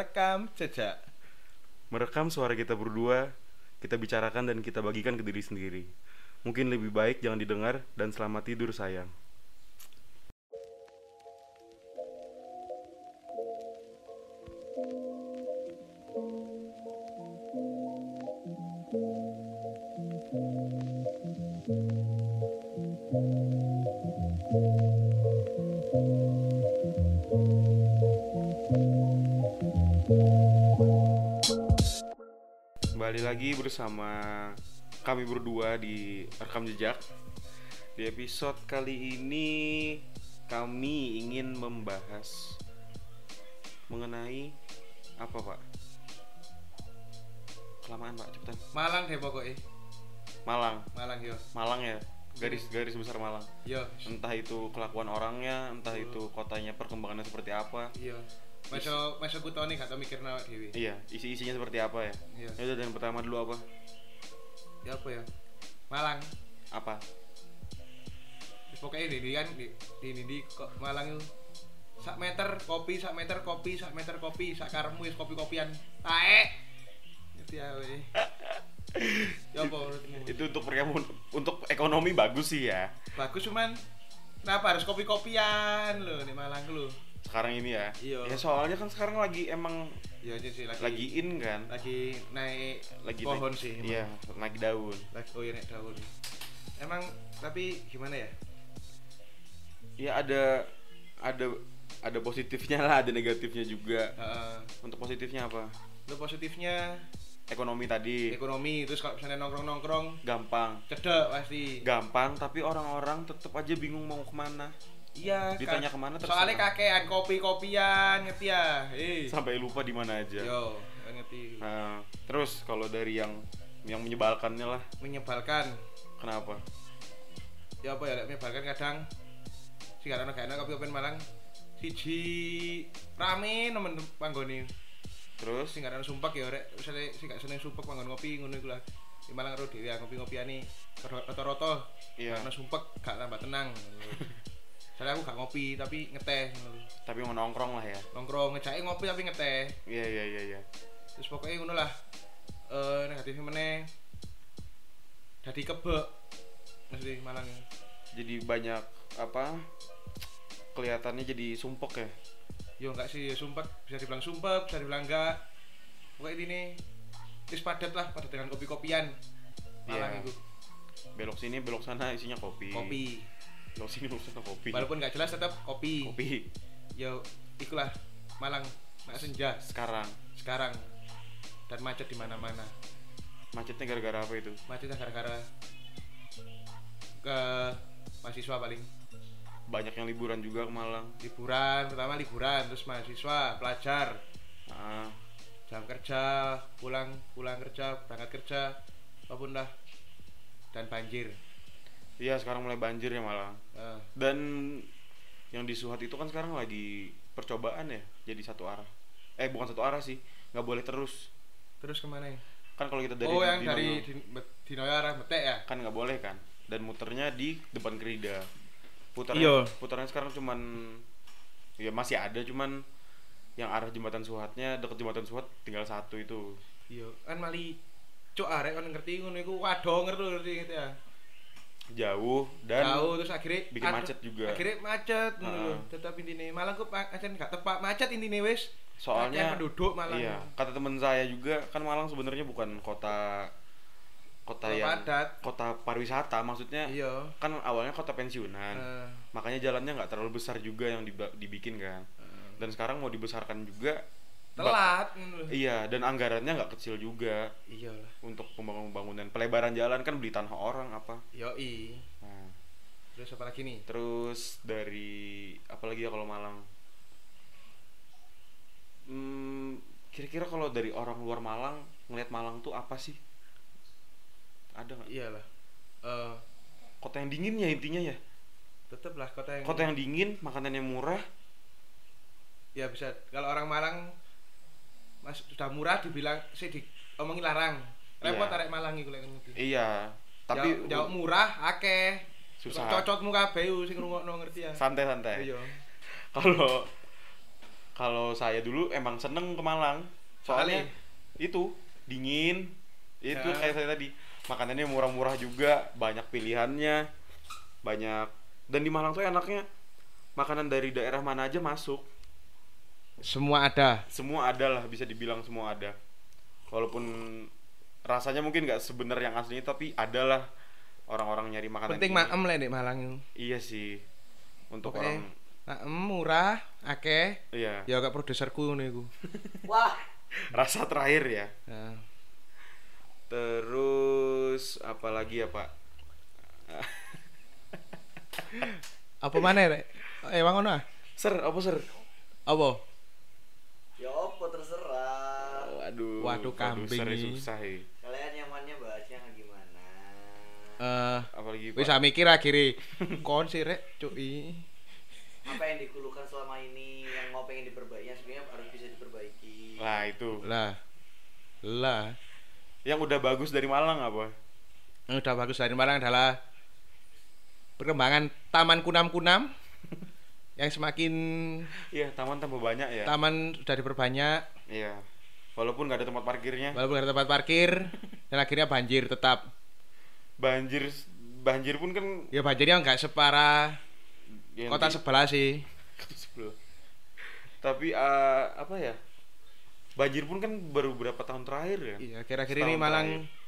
rekam jejak. Merekam suara kita berdua, kita bicarakan dan kita bagikan ke diri sendiri. Mungkin lebih baik jangan didengar dan selamat tidur sayang. Bersama kami berdua di Rekam Jejak. Di episode kali ini kami ingin membahas mengenai apa pak? Kelamaan pak, cepetan. Malang deh pokoknya. Malang, Malang yo. Malang ya, garis garis besar Malang. Yo. Entah itu kelakuan orangnya, entah itu kotanya perkembangannya seperti apa. Iya. Masa masa kutone gak tau mikir awak dhewe. Iya, isi isinya seperti apa ya? Iya. Ya udah dan pertama dulu apa? Ya apa ya? Malang. Apa? Wis Pokoknya ini kan di di, di, di kok Malang itu sak meter kopi, sak meter kopi, sak meter kopi, sak karemu wis kopi-kopian. Taek. Ngerti ya we. Ya apa menurutmu? Itu untuk perkembangan untuk ekonomi bagus sih ya. Bagus cuman kenapa harus kopi-kopian lho di Malang lho. Sekarang ini ya. Iya. Ya soalnya kan sekarang lagi emang Iya aja sih lagi lagi in kan. lagi naik Lagi pohon naik- sih. emang. Iya, naik daun. Lagi oh iya naik daun. Emang tapi gimana ya? Ya ada ada ada positifnya lah, ada negatifnya juga. Heeh. Untuk positifnya apa? Lu positifnya Ekonomi tadi ekonomi terus kalau misalnya nongkrong-nongkrong gampang. cedek pasti. Gampang, tapi orang-orang tetap aja bingung mau ke mana. Iya. Ditanya Kak. ke mana Soalnya terserah. kakean kopi-kopian ngerti ya. Eh. Sampai lupa di mana aja. Yo, ngerti. Nah, terus kalau dari yang yang menyebalkannya lah, Menyebalkan. kenapa? Ya apa ya menyebalkan kadang sih karena gak enak kopi kopian Malang siji rame nemen panggone Terus sing karena sumpek ya rek misalnya sing gak seneng sumpek panggon ngopi ngono iku lah di Malang ro dhewe ngopi-ngopiane rata-rata Iya. karena sumpek gak tambah tenang Soalnya aku gak ngopi tapi ngeteh tapi mau nongkrong lah ya. nongkrong ngejake ngopi tapi ngeteh Iya iya iya iya. terus pokoknya ngono lah eh negatifnya meneh jadi kebek mesti Malang Jadi banyak apa? Kelihatannya jadi sumpek ya. yo enggak sih ya sumpek bisa dibilang sumpek bisa dibilang enggak pokoknya ini wis padat lah padat dengan kopi-kopian Malang Iya. itu Belok sini, belok sana isinya kopi. kopi Belok sini, sana kopi. walaupun nggak jelas tetap kopi. Kopi. Yo ikulah Malang nak senja sekarang. sekarang. Dan macet di mana-mana. Macetnya gara-gara apa itu? macetnya gara-gara ke mahasiswa paling. Banyak yang liburan juga ke Malang. liburan pertama liburan terus mahasiswa pelajar. Ah, jam kerja pulang pulang kerja berangkat kerja apa pun lah. Dan banjir iya sekarang mulai banjir ya Malang. Eh, Dan yang di Suhat itu kan sekarang lagi percobaan ya, jadi satu arah. Eh bukan satu arah sih, nggak boleh terus. terus ke mana ya? Kan kalau kita dari oh yang Dinoyo- dari Dinoyo arah Metek ya kan nggak boleh kan dan muternya di depan Kerida Iya. putarnya putarnya sekarang cuman ya masih ada cuman yang arah jembatan Suhatnya deket jembatan Suhat tinggal satu itu iya kan mali cuk arek kan ngerti ngono iku waduh ngerti ngerti gitu ya jauh dan jauh terus akhirnya bikin macet juga. akhirnya macet lho Heeh. tetap intine malah kok pancen gak tepat macet intine wis. Soalnya penduduk malah. iya kata temen saya juga kan Malang sebenarnya bukan kota kota Kota yang padat. kota pariwisata maksudnya iya. kan awalnya kota pensiunan. Eh, makanya jalannya nggak terlalu besar juga yang dibikin kan. Eh, dan sekarang mau dibesarkan juga telat. Iya, dan anggarannya nggak kecil juga iya lah untuk pembangunan pelebaran jalan kan beli tanah orang apa. yoi Nah, terus apa lagi nih terus dari apalagi ya kalau Malang. Hmm, kira-kira kalau dari orang luar Malang ngelihat Malang tuh apa sih? Ada nggak? iyalah eh Kota yang dingin ya intinya ya. tetep lah kota yang Kota yang dingin, makanannya murah. ya bisa kalau orang Malang mas sudah murah dibilang sih diomongin larang repot Iya. arek Malang iku lek ngerti Iya, tapi jauh, jauh murah akeh Susah. cocotmu kabeh sing ngrungokno ngerti ya santai-santai. iya kalau Kalau saya dulu emang seneng ke Malang. Soalnya itu dingin. Itu Ya. kayak saya tadi. Makanannya murah-murah juga, banyak pilihannya. Banyak dan di Malang tuh enaknya makanan dari daerah mana aja masuk. Semua ada. Semua ada lah, bisa dibilang semua ada. Walaupun rasanya mungkin nggak sebenar yang aslinya tapi ada lah orang-orang nyari makanan Penting maem lah di Malang itu. Iya sih. Untuk Oke. orang Maem murah, akeh. iya. Ya gak produserku ngono iku. Wah, Rasa terakhir ya. Nah, Terus apa lagi ya, Pak? apa mana rek? Eh, wang ngono ah? Ser, apa ser? Apa? ya apa terserah. Waduh. Kambing nih. susah ya. Kalian nyamannya bahasnya gimana? Eh, Apalagi wis Pak? mikir akhirnya kon sih rek, cuy. Apa yang dikeluhkan selama ini yang mau pengen diperbaiki yang sebenarnya harus bisa diperbaiki. Lah itu. Lah. Lah. Yang udah bagus dari Malang apa? Yang udah bagus dari Malang adalah perkembangan taman kunam-kunam yang semakin Iya, taman tambah banyak ya. taman sudah diperbanyak Iya. Walaupun nggak ada tempat parkirnya. walaupun ada tempat parkir dan akhirnya banjir tetap Banjir banjir pun kan ya banjirnya nggak separah yang kota di- sebelah sih kota sebelah. Tapi eh, apa ya? Banjir pun kan baru beberapa tahun terakhir ya. iya kira-kira ini Malang terakhir.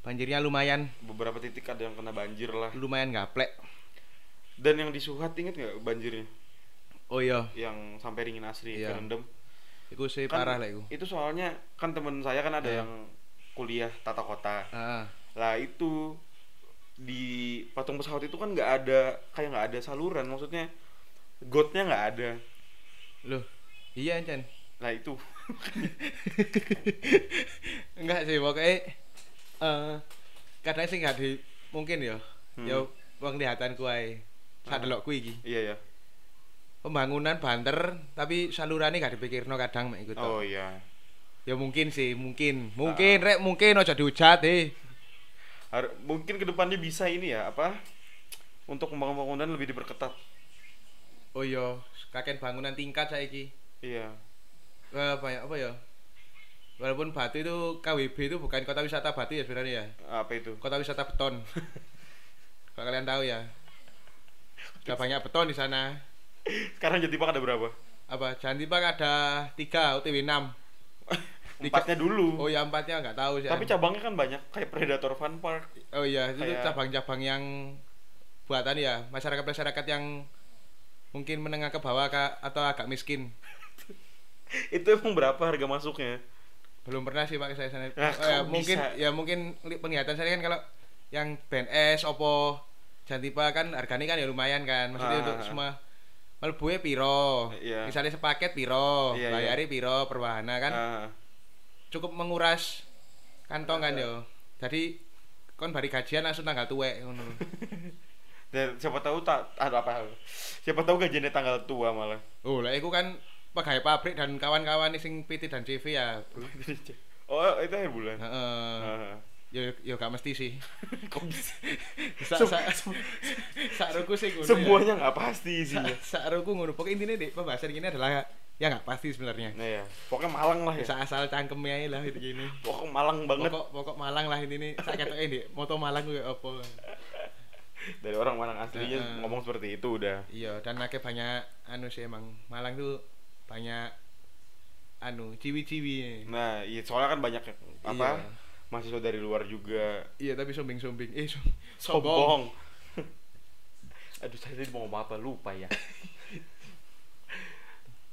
banjirnya lumayan Beberapa titik ada yang kena banjir lah. lumayan gaplek Dan yang di Suhat inget nggak banjirnya? oh iya Yang sampai ringin asri Iya. kerendam. Itu sih Kan parah lah itu Itu soalnya kan temen saya kan ada Ah. yang kuliah tata kota. ah. Lah itu di patung pesawat itu kan nggak ada kayak nggak ada saluran maksudnya gotnya nggak ada. Loh iya Chan. Nah itu. Enggak sih pokoknya eh kadang sih nggak di mungkin ya. Hmm. ya wong lihatan kuai Ah. sak delok kuwi iki. Iya ya pembangunan banter tapi salurannya gak dipikirno kadang mek iku tok. oh iya. Ya mungkin sih mungkin. Ah. mungkin rek mungkin aja dihujat eh. Har- mungkin ke depannya bisa ini ya apa? Untuk pembangunan lebih diperketat. Oh iya kakek bangunan tingkat saiki. Iya. Eh, apa ya apa ya? Walaupun Batu itu KWB itu bukan kota wisata Batu ya sebenarnya ya? Apa itu? Kota wisata beton. Kalau kalian tahu ya. Ada banyak beton di sana sekarang Jatipak ada berapa? Apa? Jantipak ada tiga UTW 6 empatnya dulu. Oh ya empatnya nggak tahu sih. Tapi cabangnya kan banyak kayak Predator Fun Park. Oh iya itu kayak- cabang-cabang yang buatan ya masyarakat masyarakat yang mungkin menengah ke bawah Kak, atau agak miskin. Itu emang berapa harga masuknya? Belum pernah sih pak saya sana. Nah, Oh, ya, kok mungkin bisa? ya mungkin li- penglihatan saya kan kalau yang BNS Oppo Jantipa kan harganya kan ya lumayan kan. Ah, maksudnya untuk ah, ah. semua melbuwe piro? Iya. misalnya sepaket piro? Iya, iya. bayari piro perwahana kan? Ah, cukup menguras kantong kan yo? jadi kon bari gajian langsung tanggal tuwek ngono. Dan siapa tahu tak ada apa? Siapa tahu gajiannya tanggal tua malah. Oh lah iku kan pegawai pabrik dan kawan-kawan sing PT dan CV ya. Oh itu akhir bulan? Heeh. Ah. Yo yo gak mesti sih. Kok bisa? sak ruku sih ngono ya. semuanya nggak pasti isinya sak ruku ngono. Pokoknya intinya deh pembahasan ini adalah ya nggak pasti sebenarnya. Nah ya pokoknya Malang lah ya. Bisa asal cangkemnya lah itu gini. Pokoknya Malang banget. Pokok pokok Malang lah ini nih. Sak ketoke deh moto Malang gue apa? Dari orang Malang aslinya Heeh. ngomong seperti itu udah. Iya dan akeh banyak anu sih emang. Malang tuh banyak anu ciwi-ciwi. Nah iya soalnya kan banyak apa? Iya. Mahasiswa dari luar juga. Iya tapi sombing-sombing eh som sombong. aduh saya tadi mau ngomong apa? Lupa ya.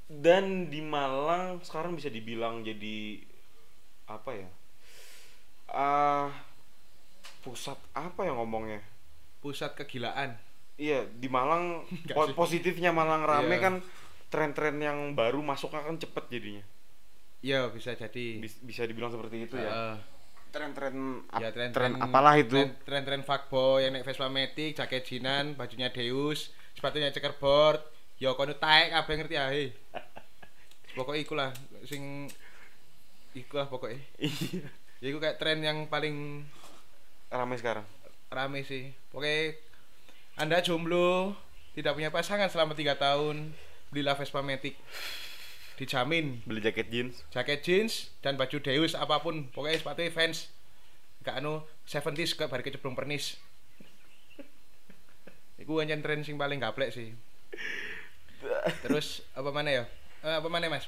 Dan di Malang sekarang bisa dibilang jadi apa ya? Ah pusat apa ya ngomongnya? Pusat kegilaan. Iya di Malang po- positifnya Malang rame Iya. kan tren-tren yang baru masuknya kan cepet jadinya. Iya bisa jadi. Bis- bisa dibilang seperti itu ya. Heeh. Tren-tren ap- ya tren tren apalah itu? tren tren fuckboy yang naik Vespa Matic jaket jinan bajunya Deus sepatunya checkerboard ya kono taek kabeh ngerti ae? Pokoknya iku lah sing iku lah pokoknya. Iya. Ya iku kayak tren yang paling rame sekarang. Rame sih. Pokoknya anda jomblo tidak punya pasangan selama tiga tahun belilah Vespa Matic dijamin Beli jaket jeans. jaket jeans dan baju Deus apa pun pokoknya sepatu fans gak anu 70s ke bari keceblong pernis Iku ancen tren sing paling gaplek sih. Terus apa mana ya? Eh, apa mana Mas?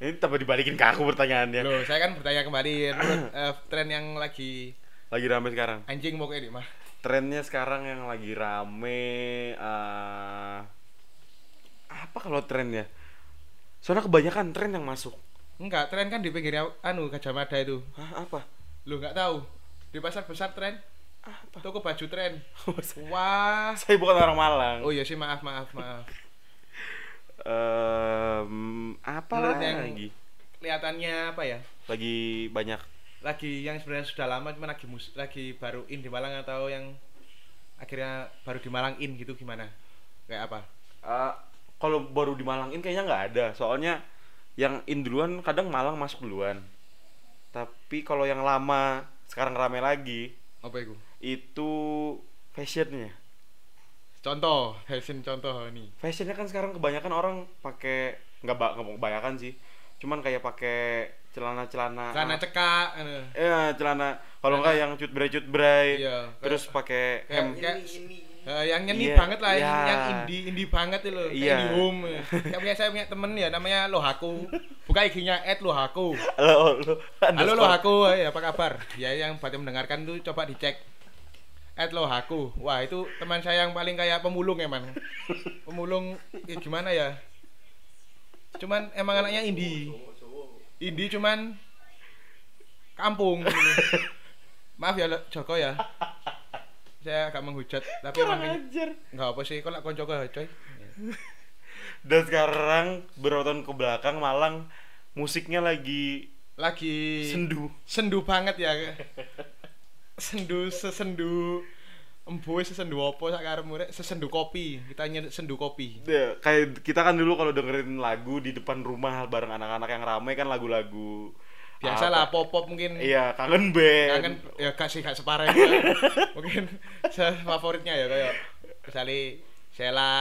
Ini tambah dibalikin ke aku pertanyaannya. Loh, saya kan bertanya kembali menurut eh, tren yang lagi Lagi rame sekarang. anjing pokoknya nih mah. Trennya sekarang yang lagi rame eh apa kalau trennya? Soalnya kebanyakan tren yang masuk. Enggak, tren kan di pinggir anu Gajah Mada itu. Hah, apa? Lu nggak tahu? Di pasar besar tren, Apa? toko baju tren. Wah. Saya bukan orang Malang. Oh iya sih maaf maaf maaf. Em, apa Menurut yang- lagi? Kelihatannya apa ya? Lagi banyak Lagi yang sebenarnya sudah lama cuma lagi mus lagi baru in di Malang atau yang akhirnya baru di Malang in gitu gimana? Kayak apa? Eh, kalau baru di Malang ini kayaknya nggak ada. Soalnya yang in duluan kadang Malang masuk duluan. Tapi kalau yang lama sekarang rame lagi Apa itu? itu fashionnya. Contoh, fashion contoh nih. Fashionnya kan sekarang kebanyakan orang pakai nggak nggak mau kebanyakan sih. Cuman kayak pakai celana-celana Celana cekak anu. Ya, celana kalau nggak yang cutbray cutbray. Iya, Terus pakai hem. Ini ini. Eh, yang nyeni Iya, banget lah, yang, iya. yang indie indie banget itu loh, Iya. indie home. Kayak punya saya punya temen ya namanya Lohaku. Buka IG-nya @lohaku. Halo, halo. Halo Lohaku, eh, apa kabar? Ya yang buat yang mendengarkan tuh coba dicek. @lohaku. Wah, itu teman saya yang paling kayak pemulung emang. Pemulung ya gimana ya? Cuman emang anaknya indie. Indie cuman kampung. Maaf ya Lo- Joko ya. Saya agak menghujat, tapi ini- Ajar. nggak apa sih, kok lak konco ke coy. Dan sekarang beberapa tahun ke belakang Malang musiknya lagi Lagi sendu. sendu banget ya. sendu sesendu embo sesendu opo sak karepmu rek sesendu kopi. Kita nyedek sendu kopi. Ya, kayak kita kan dulu kalau dengerin lagu di depan rumah bareng anak-anak yang ramai kan lagu-lagu Biasa apa? lah pop-pop mungkin. Iya, kangen band. Kangen ya gak sih gak separah itu. mungkin saya favoritnya ya kayak misalnya Sela.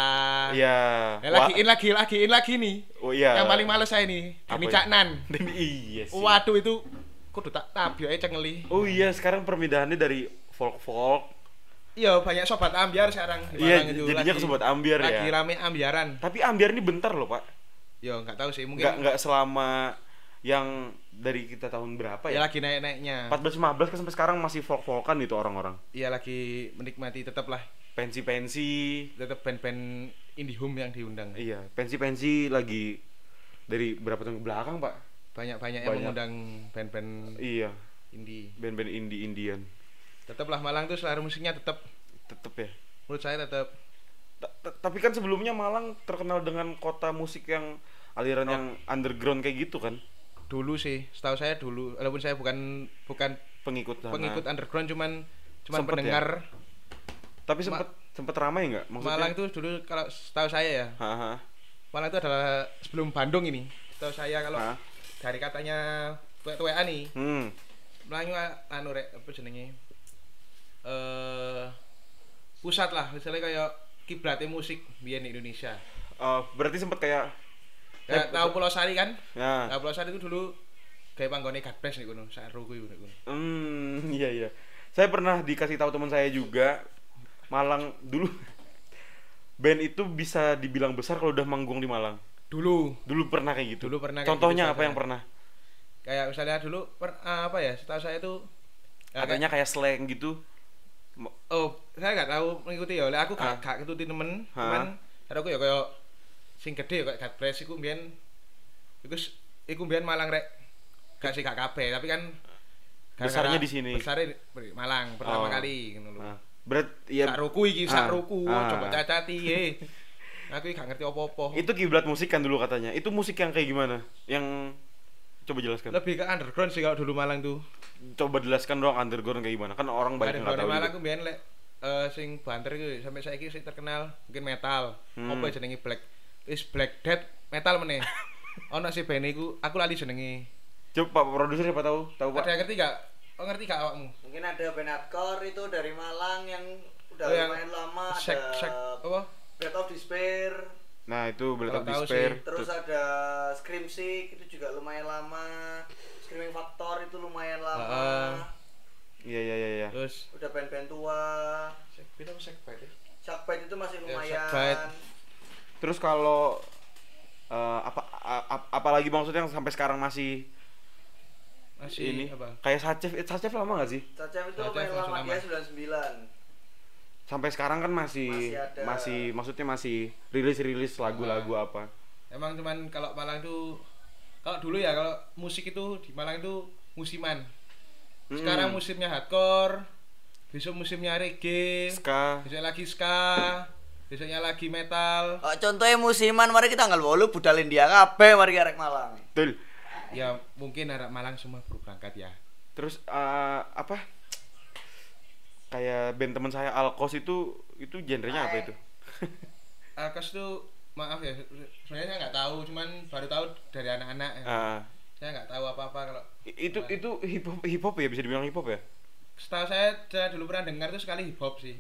Iya. Eh, Wah- lagi in lagi lagi in lagi nih. Oh iya. Yang paling males saya nih, Deni ya? Caknan. Dan iya sih. Waduh itu kudu tak tabio aja cengeli. Oh iya, sekarang perpindahannya dari folk-folk. Iya banyak sobat ambiar sekarang di Iya, itu. jadinya Lagi- ke sobat ambiar ya. Lagi rame ambiaran. Tapi ambiar ini bentar loh, Pak. Ya nggak tahu sih mungkin Nggak nggak selama yang dari kita tahun berapa ya ya? lagi naik-naiknya. 14 15 kan sampai sekarang masih folk-folkan itu orang-orang. Iya lagi menikmati tetap lah Pensi-pensi. tetap band-band indie home yang diundang. Iya, pensi-pensi lagi dari berapa tahun ke belakang, Pak? Banyak-banyak yang mengundang band-band Iya, indie. band-band indie Indian. Tetaplah Malang tuh selera musiknya tetap Tetep ya. menurut saya tetap Ta- ta- Tapi kan sebelumnya Malang terkenal dengan kota musik yang aliran yang underground kayak gitu kan? Dulu sih setahu saya dulu walaupun saya bukan bukan Pengikut sana. pengikut underground cuman cuman Sempet ya? pendengar Tapi sempet sempet ramai nggak? Maksudnya? Malang itu dulu kalau setahu saya ya Haha. Malang itu adalah sebelum Bandung ini setahu saya kalau Hah? dari katanya tuwek-tuwekan nih Hmm. Melayu anu rek apa jenenge? Eh pusat lah misalnya kayak kiblatnya musik biar di Indonesia. Oh, berarti sempet kayak Kayak tahu Pulau Sari kan? ya. Nah, Pulau Sari itu dulu kayak panggone Gadbres nih kono, sak ruku iku kono. Hmm, iya iya. Saya pernah dikasih tahu teman saya juga Malang dulu band itu bisa dibilang besar kalau udah manggung di Malang. Dulu Dulu pernah kayak gitu. Dulu pernah kayak Contohnya gitu, apa saya. yang pernah? kayak misalnya dulu per, ah, apa ya? Setahu saya itu ya, Katanya kayak slang gitu. Oh, saya nggak tahu mengikuti ya. Oleh aku Ah. gak gak temen, Hah? cuman ada aku ya kayak sing gede ya kayak Gadbres iku mbiyen iku iku mbiyen Malang rek. Gak sih gak kabeh, tapi kan Besarnya di sini. Besarnya di Malang pertama Oh. kali ngono lho. Nah, berat ya Sak ruku iki, sak Ah, ruku, ah. coba cacati ye. Aku gak ngerti apa-apa. itu kiblat musik kan dulu katanya. Itu musik yang kayak gimana? Yang coba jelaskan. lebih ke underground sih kalau dulu Malang tuh. Coba jelaskan dong underground kayak gimana? Kan orang banyak yang nggak tahu. Malang juga. ku mbiyen lek eh, sing banter iku sampai saiki sing terkenal mungkin metal. Hmm. Apa jenenge Black is Black Death metal meneh. Ono si band iku aku lali jenenge. Coba Pak produser siapa tahu? Tahu Pak? Ada yang ngerti gak? Oh ngerti gak awakmu? Mungkin ada band hardcore itu dari Malang yang udah Oh, yang lumayan lama Sek ada sek apa? Breath of Despair Nah, itu Kalau of Despair. sih. Terus ada Scream Sick itu juga lumayan lama. Screaming Factor itu lumayan lama. Heeh. Iya, iya, iya, iya. Terus Udah band-band tua. Sekbit apa sekbit ya? Shockbite itu masih Ya, lumayan. Shockbite. Terus kalau eh, apa a- a- apalagi maksudnya yang sampai sekarang masih Masih ini apa? kayak Sachev, eh, Sachev lama gak sih? Caca itu masih lama lama. dia 99. Sampai sekarang kan masih Masih ada. masih maksudnya masih rilis-rilis lagu-lagu apa. Emang cuman kalau Malang itu kalau dulu ya kalau musik itu di Malang itu musiman. Sekarang Mm. musimnya hardcore, besok musimnya reggae, ska. besok lagi ska, besoknya lagi metal. Oh, contohnya musiman, mari kita tanggal 8 budalin dia kabeh mari arek Malang. Betul. Ya mungkin anak Malang semua baru berangkat ya. Terus eh, apa? Kayak band teman saya Alkos itu itu genrenya apa itu? Alkos tuh maaf ya, sebenarnya saya nggak tahu, cuman baru tahu dari anak-anak. Ya. Ah, Saya nggak tahu apa-apa kalau itu itu hip hop hip hop ya bisa dibilang hip hop ya? setahu saya, saya dulu pernah dengar itu sekali hip hop sih.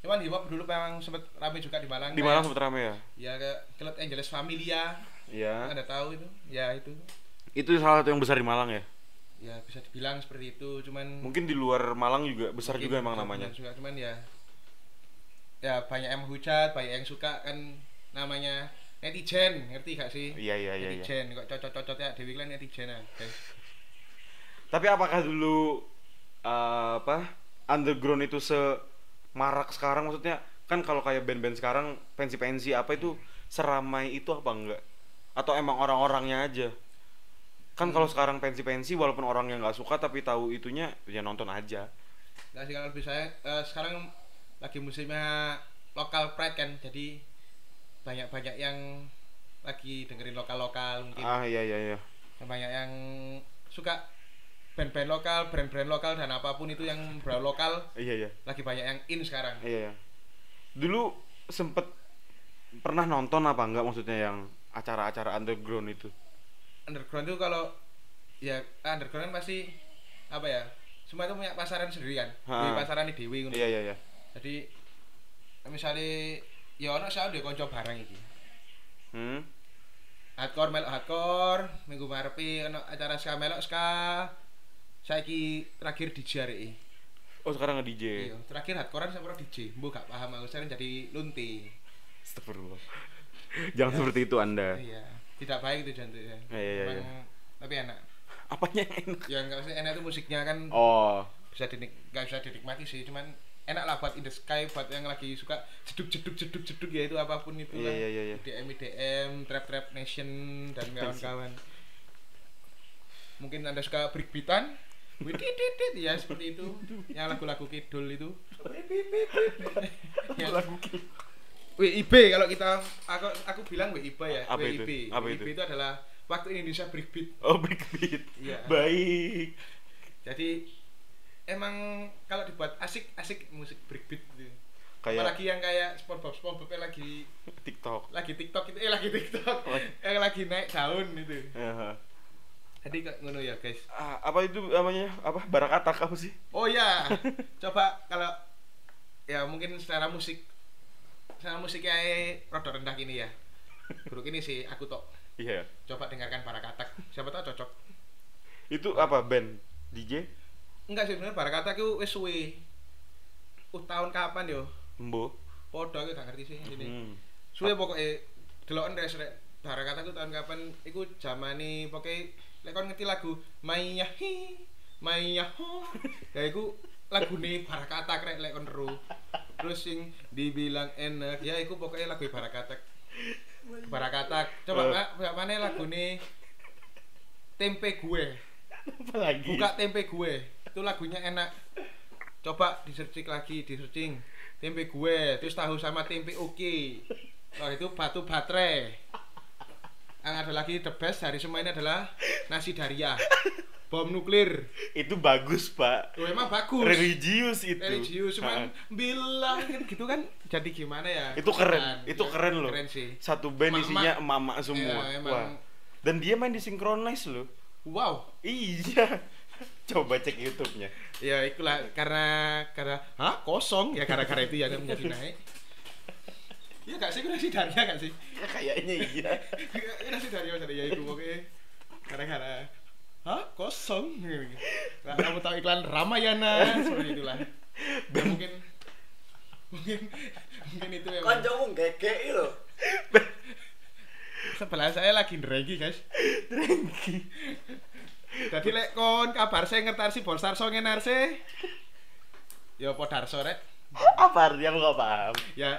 Cuman hip hop dulu memang sempat rame juga di Malang. Di Malang sempet rame ya? Ya ke Club Angeles Familia. Iya. Anda tahu itu? Ya itu. Itu salah satu yang besar di Malang ya? Ya bisa dibilang seperti itu, cuman Mungkin di luar Malang juga besar mungkin juga emang namanya. Juga, cuman ya ya banyak yang menghujat, banyak yang suka kan namanya netizen, ngerti gak sih? Iya iya iya. iya. netizen, kok cocok-cocok ya Dewi kan netizen ah, guys. Tapi apakah dulu eh, apa underground itu semarak sekarang maksudnya kan kalau kayak band-band sekarang pensi-pensi apa itu seramai itu apa enggak? Atau emang orang-orangnya aja? Kan kalau sekarang pensi-pensi walaupun orang yang nggak suka tapi tahu itunya ya nonton aja. Nah, sih kalau lebih saya eh, sekarang lagi musimnya lokal pride kan, jadi banyak-banyak yang lagi dengerin lokal-lokal mungkin. Ah iya iya iya. Banyak yang suka band-band lokal, brand-brand lokal dan apa pun itu yang berbau lokal Iya iya. lagi banyak yang in sekarang. Iya iya. Dulu sempet pernah nonton apa enggak maksudnya yang acara-acara underground itu? Underground itu kalau ya underground kan pasti apa ya? Semua itu punya pasaran sendiri kan. Di pasaran di dewi ngono. Iya iya iya. Jadi misalnya ya ono saya udah konco barang iki. Hmm. Hardcore melok hardcore, minggu marepi ono acara ska melok ska. Saiki terakhir DJ arek Oh sekarang nge-DJ. Iya, terakhir hardcorean saya pernah DJ. Mbok gak paham aku sekarang jadi lunti. Astagfirullah. Jangan seperti itu Anda. Iya, tidak baik itu jantung. Iya, iya, iya. Tapi enak. Apanya yang enak? Ya enggak usah enak itu musiknya kan Oh, bisa dinik nggak bisa dinikmati sih, cuman enak lah buat in the sky buat yang lagi suka jeduk jeduk jeduk jeduk ya itu apa pun itu Iya, lah. iya, iya, iya. IDM IDM, trap trap nation dan kawan-kawan. Mungkin anda suka breakbeatan, Widididid, ya seperti itu. Yang lagu-lagu kidul itu. Yang- lagu ki- WIB kalau kita aku aku bilang WIB ya. Apa itu? WIB. Apa WIB itu? itu adalah waktu Indonesia breakbeat. Oh, breakbeat. Iya. Baik. Jadi emang kalau dibuat asik-asik musik breakbeat gitu. Kayak Apalagi yang kayak SpongeBob SpongeBob yang lagi TikTok. lagi TikTok itu eh lagi TikTok Lagi- yang lagi naik daun itu. Ya. Jadi kok ngono ya guys. Ah, apa itu namanya? Apa? Barakatak apa sih? Oh ya, coba kalau ya mungkin secara musik secara musiknya rada rendah gini ya. Buruk ini sih aku tok. Iya. Coba dengarkan para katak. Siapa tahu cocok. Itu apa band? DJ? Enggak sih sebenarnya para katak itu wis suwe. Uh tahun kapan yo? Embo. Podo aku gak ngerti sih ini. Hmm. Suwe pokoknya deloken res rek. Bara kata ku tahun kapan iku zamane pokoknya lek kon ngerti lagu Maya hi Maya ho. Ya iku lagune bara kata rek lek kon ru. Terus sing dibilang enak ya iku pokoknya lagu bara kata. Bara kata. Coba. Pak, Pak mana lagune Tempe gue. Apa lagi? Buka tempe gue. Itu lagunya enak. Coba di searching lagi, di searching tempe gue, terus tahu sama tempe oke. Oh itu batu baterai. Yang ada lagi the best dari semua ini adalah nasi daria. Bom nuklir. Itu bagus, Pak. Oh, emang bagus. Religius itu. Religius cuman Ha. bilang kan gitu kan jadi gimana ya? Itu keren, itu ya, keren loh. Keren sih. Satu band Emak-emak. isinya emak-emak semua. Iya, emang. Wah. Dan dia main di synchronize loh. Wow. Iya. Coba cek YouTube-nya. Ya itulah karena karena hah kosong ya gara-gara itu ya menjadi naik. Iya gak sih, nasi Daria gak sih? Kayaknya iya. nasi Daria jadi ya itu pokoknya gara-gara Hah? Kosong? Nah, kamu tahu iklan Ramayana seperti itulah. Ya, mungkin mungkin mungkin itu ya. Koncomu gege lho. Sebelah saya lagi drengki, guys. Drengki. Jadi lek kon kabar saya ngerti bol Sarso ngenarse. Ya apa Darso rek? Apa aku gak paham? Ya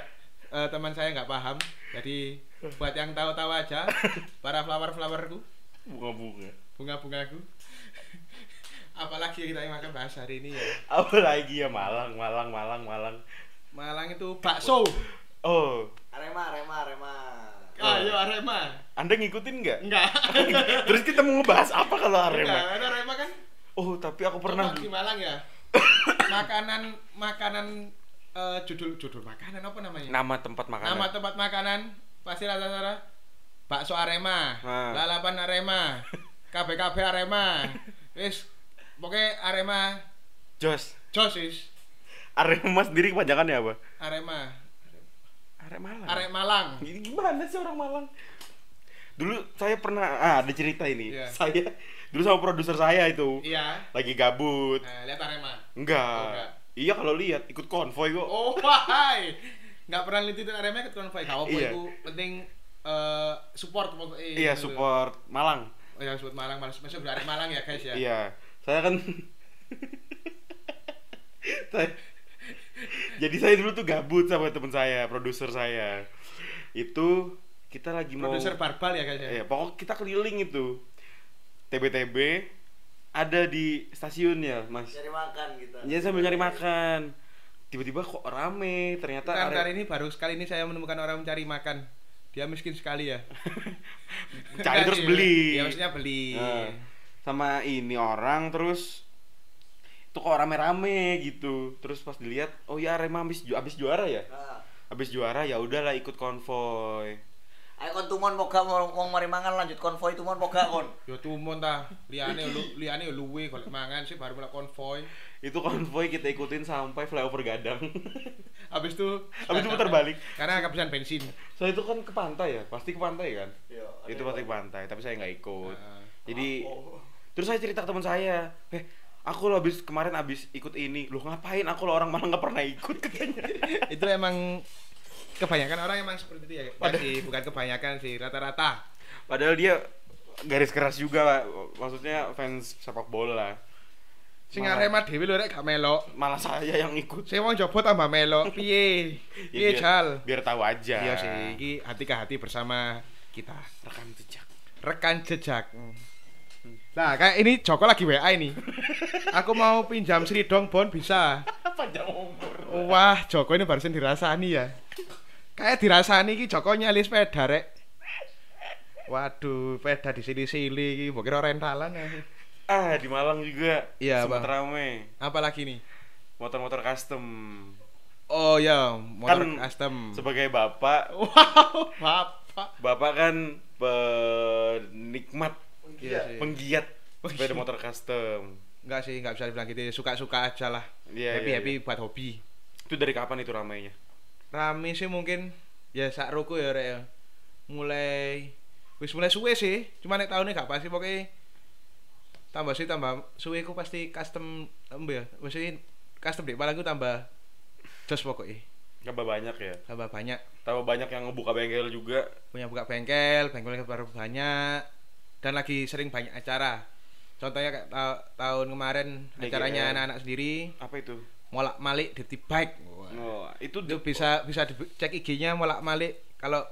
eh, teman saya nggak paham. Jadi buat yang tahu-tahu aja para flower-flowerku, Bunga-bunga. bunga-bungaku. Apalagi kita yang makan bahas hari ini ya. Apa lagi ya Malang, Malang, Malang, Malang. Malang itu bakso. Oh, Arema, Arema, Arema. Ayo Arema. Anda ngikutin nggak? Enggak. Terus kita mau ngebahas apa kalau Arema? Enggak, ada Arema kan Oh, tapi aku pernah di Malang ya. makanan makanan eh, judul judul makanan apa namanya? nama tempat makanan. Nama tempat makanan pasti rata-rata bakso Arema, Nah. lalapan Arema, KBKB Arema. Wis pokoknya Arema Jos. jos wis. Arema sendiri kepanjangannya apa? Arema, Arema Malang. Arek Malang. Gimana sih orang Malang? Dulu saya pernah ah ada cerita ini. Iya. Saya dulu sama produser saya itu Iya. lagi gabut. Nah, lihat Arema. Enggak. Oh, enggak. Iya kalau lihat ikut konvoy kok. Oh, wahai. Enggak pernah lihat Arema ke konvoy. Kau Iya. iku penting eh, support pokoknya. iya, gitu. support Malang. Oh ya support Malang, Malang. Masuk dari Malang ya, guys ya. Iya. Saya kan Saya- Jadi saya dulu tuh gabut sama teman saya, produser saya. Itu kita lagi mau Produser barbal ya, guys ya. Iya, pokok kita keliling itu. TBTB ada di stasiunnya, Mas. Cari makan kita. Jadi sambil nyari makan. Tiba-tiba kok rame, ternyata Kan are- kali ini baru sekali ini saya menemukan orang mencari makan. Dia miskin sekali ya. cari terus beli. Ya maksudnya beli. Nah, sama ini orang terus itu kok rame-rame gitu. Terus pas dilihat, oh ya Arema habis ju habis juara ya? Nah, Habis juara ya udahlah ikut konvoy. Ayo kon tumon moga mau mari mangan lanjut konvoy tumon moga kon. Yo tumon ta, liane lu liane yo luwe golek mangan sih baru mulai konvoy. Itu konvoy kita ikutin sampai flyover Gadang. Habis itu Habis itu putar balik. Karena kehabisan bensin. So itu kan ke pantai ya, pasti ke pantai kan? Iya, itu pasti ke pantai, tapi saya nggak ikut. Nah, Jadi Oh. terus saya cerita ke teman saya, eh aku lo habis kemarin habis ikut ini, lo ngapain? Aku lo orang Malang nggak pernah ikut katanya. itu emang kebanyakan orang emang seperti itu ya. Padahal- Sih, bukan kebanyakan sih, rata-rata. Padahal dia garis keras juga, Pak. maksudnya fans sepak bola. Sing Arema dhewe lho rek gak melok. Malah saya yang ikut. Sing wong jopo tambah melok. Piye? Ya, Piye, Jal? Biar tahu aja. Iya sih, iki hati ke hati bersama kita. Rekan jejak. Rekan jejak. Nah, kayak ini Joko lagi WA ini. Aku mau pinjam Sridong Bon bisa. Panjang umur. Wah, Joko ini barusan dirasani ya. Kayak dirasani iki Joko nyali sepeda rek. Waduh, sepeda di sini-sini mbok kira rentalan ya. Ah, di Malang juga. Iya, Sempet Bang. rame. Apalagi nih? Motor-motor custom. Oh ya, motor Kan custom. Sebagai bapak, Wow, bapak. bapak kan penikmat, Iya sih. penggiat sepeda motor custom. Enggak sih, enggak bisa dibilang gitu. Suka-suka aja lah. Iya, happy iya, iya. buat hobi. Itu dari kapan itu ramainya? Rame sih mungkin ya sak ruku ya rek ya. Mulai wis mulai suwe sih. Cuma nek tahunnya gak pasti pokoknya tambah sih tambah suwe ku pasti custom ya. Mesti custom di Malang ku tambah jos pokoknya. Tambah banyak ya. Tambah banyak. Tambah banyak yang ngebuka bengkel juga. Punya buka bengkel, bengkel baru banyak dan lagi sering banyak acara. Contohnya kayak ta- tahun kemarin DGL. acaranya anak-anak sendiri Apa itu? Molak malik dirty bike. Wah. Oh, itu itu bisa bisa dicek IG-nya molak malik kalau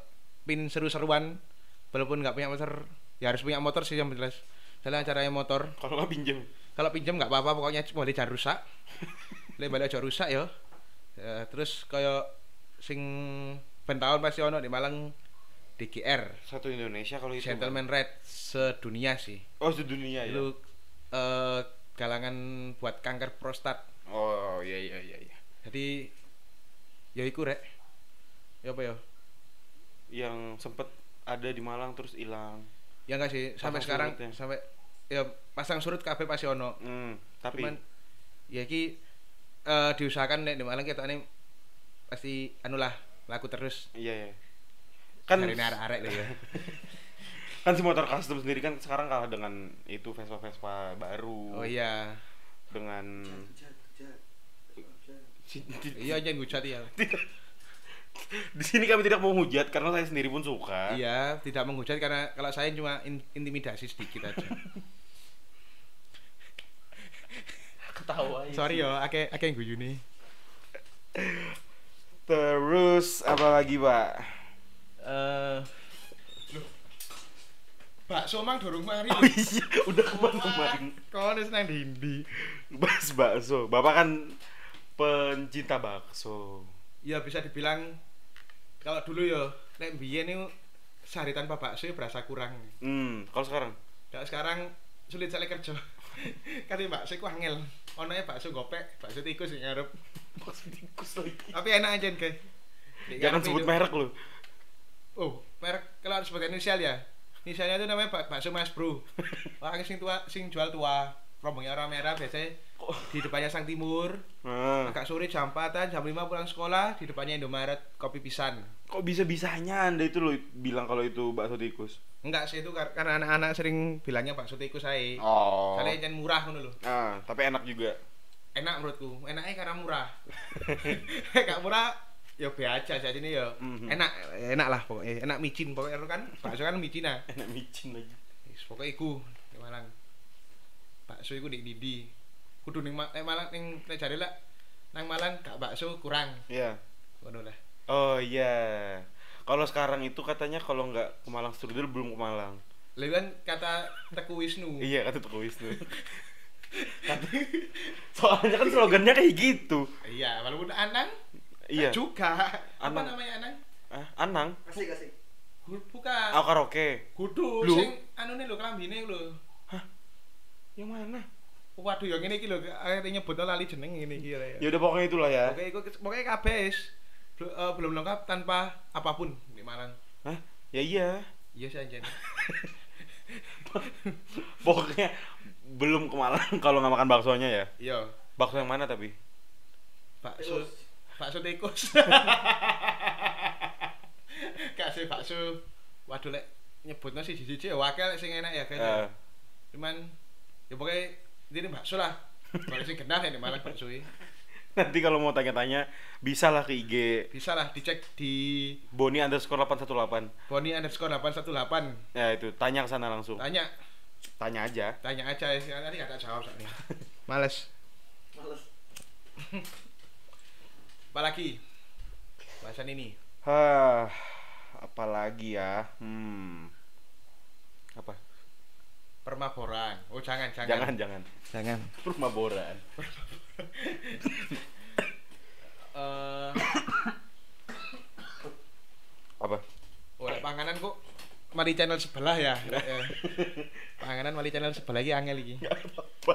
pin seru-seruan walaupun nggak punya motor ya harus punya motor sih yang jelas soalnya acaranya motor kalau nggak pinjem. kalau pinjam nggak apa-apa pokoknya boleh jangan rusak boleh balik aja rusak ya terus kayak sing ben tahun pasti ono di Malang DGR Satu Indonesia kalau itu. Gentleman Red sedunia sih Oh, sedunia ya. itu eh, galangan buat kanker prostat Oh, iya iya iya iya. jadi ya iku rek ya apa ya Yang sempet ada di Malang terus hilang. ya enggak sih sampai Pasang sekarang surut ya? sampai ya pasang surut kabeh pasti ono Hmm, tapi cuman ya iki eh, diusahakan nek di Malang kita ini pasti anu lah laku terus Iya ya. Kan dari arek-arek lho ya kan si motor custom sendiri kan sekarang kalah dengan itu Vespa Vespa baru. oh iya Dengan iya jangan hujat ya di sini kami tidak mau hujat karena saya sendiri pun suka. iya tidak menghujat karena kalau saya cuma in- intimidasi sedikit aja Ketawa. sorry yo akeh akeh yang guyune Terus apa lagi, Pak? eh bakso mang dorong mari Oh iya, udah kemarin. kau nih senang dindi Bahas bakso. Bapak kan pencinta bakso. ya bisa dibilang kalau dulu yo nek biyen itu sehari tanpa bakso ya berasa kurang Hmm, kalau sekarang? kalau sekarang sulit sekali kerja kali bakso ku angel ono ya bakso gopek bakso tikus yang ngarep Bakso tikus lagi. tapi enak aja kayak Jangan sebut merek lu. oh merek kalau harus sebagai inisial ya inisialnya itu namanya bak- bakso mas bro orang sing tua sing jual tua rombongnya orang merah biasanya di depannya sang timur Nah, agak sore jam 4 jam 5 pulang sekolah di depannya Indomaret kopi pisan kok bisa-bisanya Anda itu lo bilang kalau itu bakso tikus? enggak sih itu kar- karena anak-anak sering bilangnya bakso tikus saya Oh. Soalnya jangan murah ngono lho. Ah, tapi enak juga. Enak menurutku. Enaknya karena murah. Gak murah ya be aja saat ini ya. Mhm. Enak enak lah pokoknya. Enak micin pokoknya kan. Bakso kan micin ah. Enak micin lagi. Wis, Pokoknya iku di Malang. Bakso iku di Didi. Kudu ning eh, Malang ning jare lah nang Malang gak bakso kurang. Iya. Ngono lah. Oh iya. Kalau sekarang itu katanya kalau nggak ke Malang Strudel belum ke Malang. Lha kan kata Teku Wisnu. Iya kata Tuku Wisnu. Soalnya kan slogannya kayak gitu. Iya, walaupun Anang Iya. juga. Apa Anang. namanya Anang? Ah, Anang. Kasih kasih. Bukan. Ah, karaoke. Kudu sing anune lho klambine lho. Yang mana? Waduh yang ini iki lho akhirnya nyebutnya lali jeneng ini iki ya. Ya udah pokoknya itulah ya. Oke, iku pokoknya kabeh wis. Bel- eh, belum lengkap tanpa apa pun di Malang. Hah? Ya iya. Iya sih anjen. Pokoknya belum ke Malang kalau nggak makan baksonya ya. Iya, Bakso yang mana tapi? bakso Tikus. Bakso tikus. Kasih bakso. Waduh lek nyebutnya sih siji ya wakil sing enak ya Eh, kayaknya. Cuman ya pokoknya ini bakso lah. Kalau sing kenal ya di Malang bakso ini. nanti kalau mau tanya-tanya bisa lah ke IG Bisa lah dicek di Boni underscore 818 Boni underscore 818 Ya itu, tanya ke sana langsung Tanya, Tanya aja tanya aja ya nanti gak tak jawab soalnya. Males. Males. Apalagi bahasan ini. Hah, apalagi ya? Hmm. Apa? Permaboran. Oh jangan jangan. Jangan, jangan. Jangan. Rumah boran. Eh, Apa? oh lek panganan kok mari channel sebelah ya. Lek, eh. panganan mari channel sebelah iki angel iki. apa.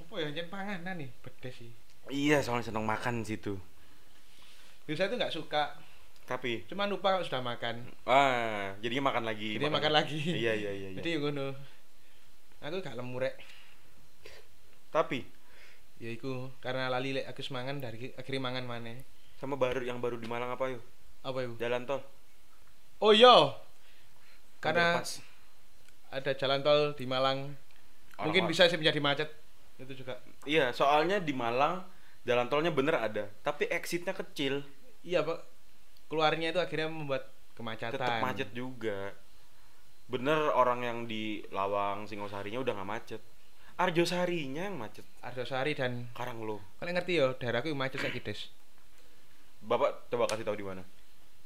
Apa ya jen panganan nih, pedes sih. Iya, soalnya seneng makan situ. Jadi saya tuh nggak suka, Tapi, cuma lupa kalau sudah makan. ah, jadinya makan lagi. Jadi makan lagi. Iya, iya, iya. iya. Jadi ya ngono. Aku gak lemu rek. Tapi Ya iku karena lali lek aku semangan dari akhirnya mangan maneh. sama baru yang baru di Malang apa yuk? Apa itu? Jalan tol. Oh iya. Karena Underpass. ada jalan tol di Malang. Mungkin Orang- bisa sih menjadi macet. Itu juga. Iya, soalnya di Malang jalan tolnya bener ada, tapi exitnya kecil, Iya, Pak. Keluarnya itu akhirnya membuat kemacetan. tetap macet juga. Bener orang yang di Lawang Singosarinya udah nggak macet. Arjosarinya yang macet. Arjosari dan Karanglo. kalian ngerti ya, daerahku yang macet saiki, Des. Bapak coba kasih tahu di mana?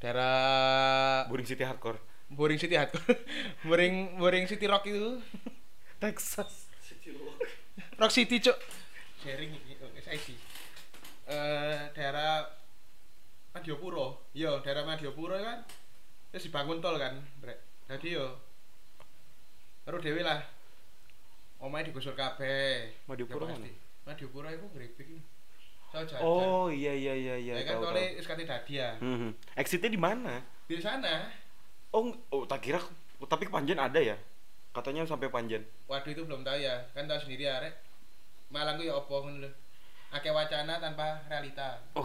Daerah Buring City Hardcore. Boring City Hardcore. Boring Boring City Rock itu. Texas. Rock City, Cuk. Sharing iki, oh, SIC. Eh daerah Madiopuro. Yo, daerah Madiopuro kan terus dibangun tol kan, Brek. Jadi yo karo dhewe lah. Omahe digusur kabeh. Madiopuro Ya mana? Madiopuro. Saya jajan. Oh iya iya iya iya. ya kan tole kate dadi ya. Hmm. Exitnya di mana? Di sana. Oh, oh tak kira tapi Panjen ada ya? Katanya sampai Panjen. Waduh itu belum tahu ya. Kan tahu sendiri ya, Rek. Malang ku ya opo ngono lho. Akeh wacana tanpa realita. Oh.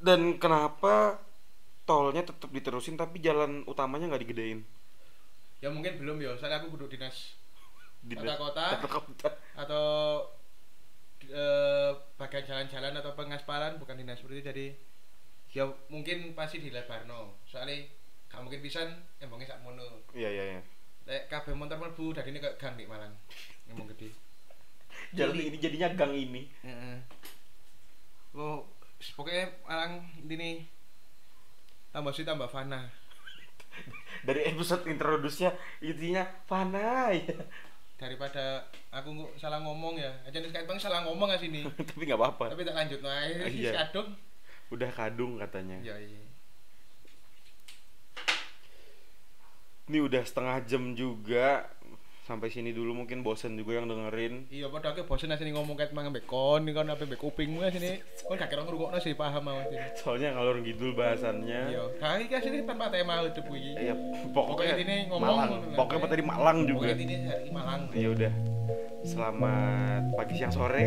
dan kenapa tolnya tetap diterusin tapi jalan utamanya nggak digedein? Ya mungkin belum ya soalnya aku kudu dinas Di- Kota-kota. atau eh, bagian jalan-jalan atau pengaspalan bukan dinas. Seperti itu jadi ya mungkin pasti di Lebarno soalnya gak mungkin pisan emangnya sak mono. Iya iya iya. Lek kabeh motor mlebu dari ini ke gang di Malang emang gede jalan ini jadinya gang ini Heeh. Oh, pokoknya Malang ini tambah sih tambah fana. dari episode introduce-nya intinya panai Daripada aku salah ngomong ya. Aja nih bang salah ngomong nggak sini. tapi nggak apa-apa Tapi tak lanjut nah, Iya. si Adung. udah kadung katanya Ya iya. ini udah setengah jam juga sampai sini dulu mungkin bosen juga yang dengerin Iya, padahal aku bosen sini ngomong kayak mang mbek kon, kon apa mbek kupingmu sini. Kon gak kira ngrungokno sih paham mau sini. soalnya ngalor ngidul bahasannya Iya, kayak kan sini tanpa tema hidup iki. Iya, Pokoknya ini ngomong Malang. Pokoknya tadi Malang juga. Pokoknya ini hari Malang. Ya udah. Selamat pagi siang sore.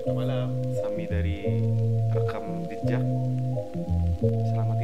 Selamat malam. Sami dari rekam jejak. Selamat.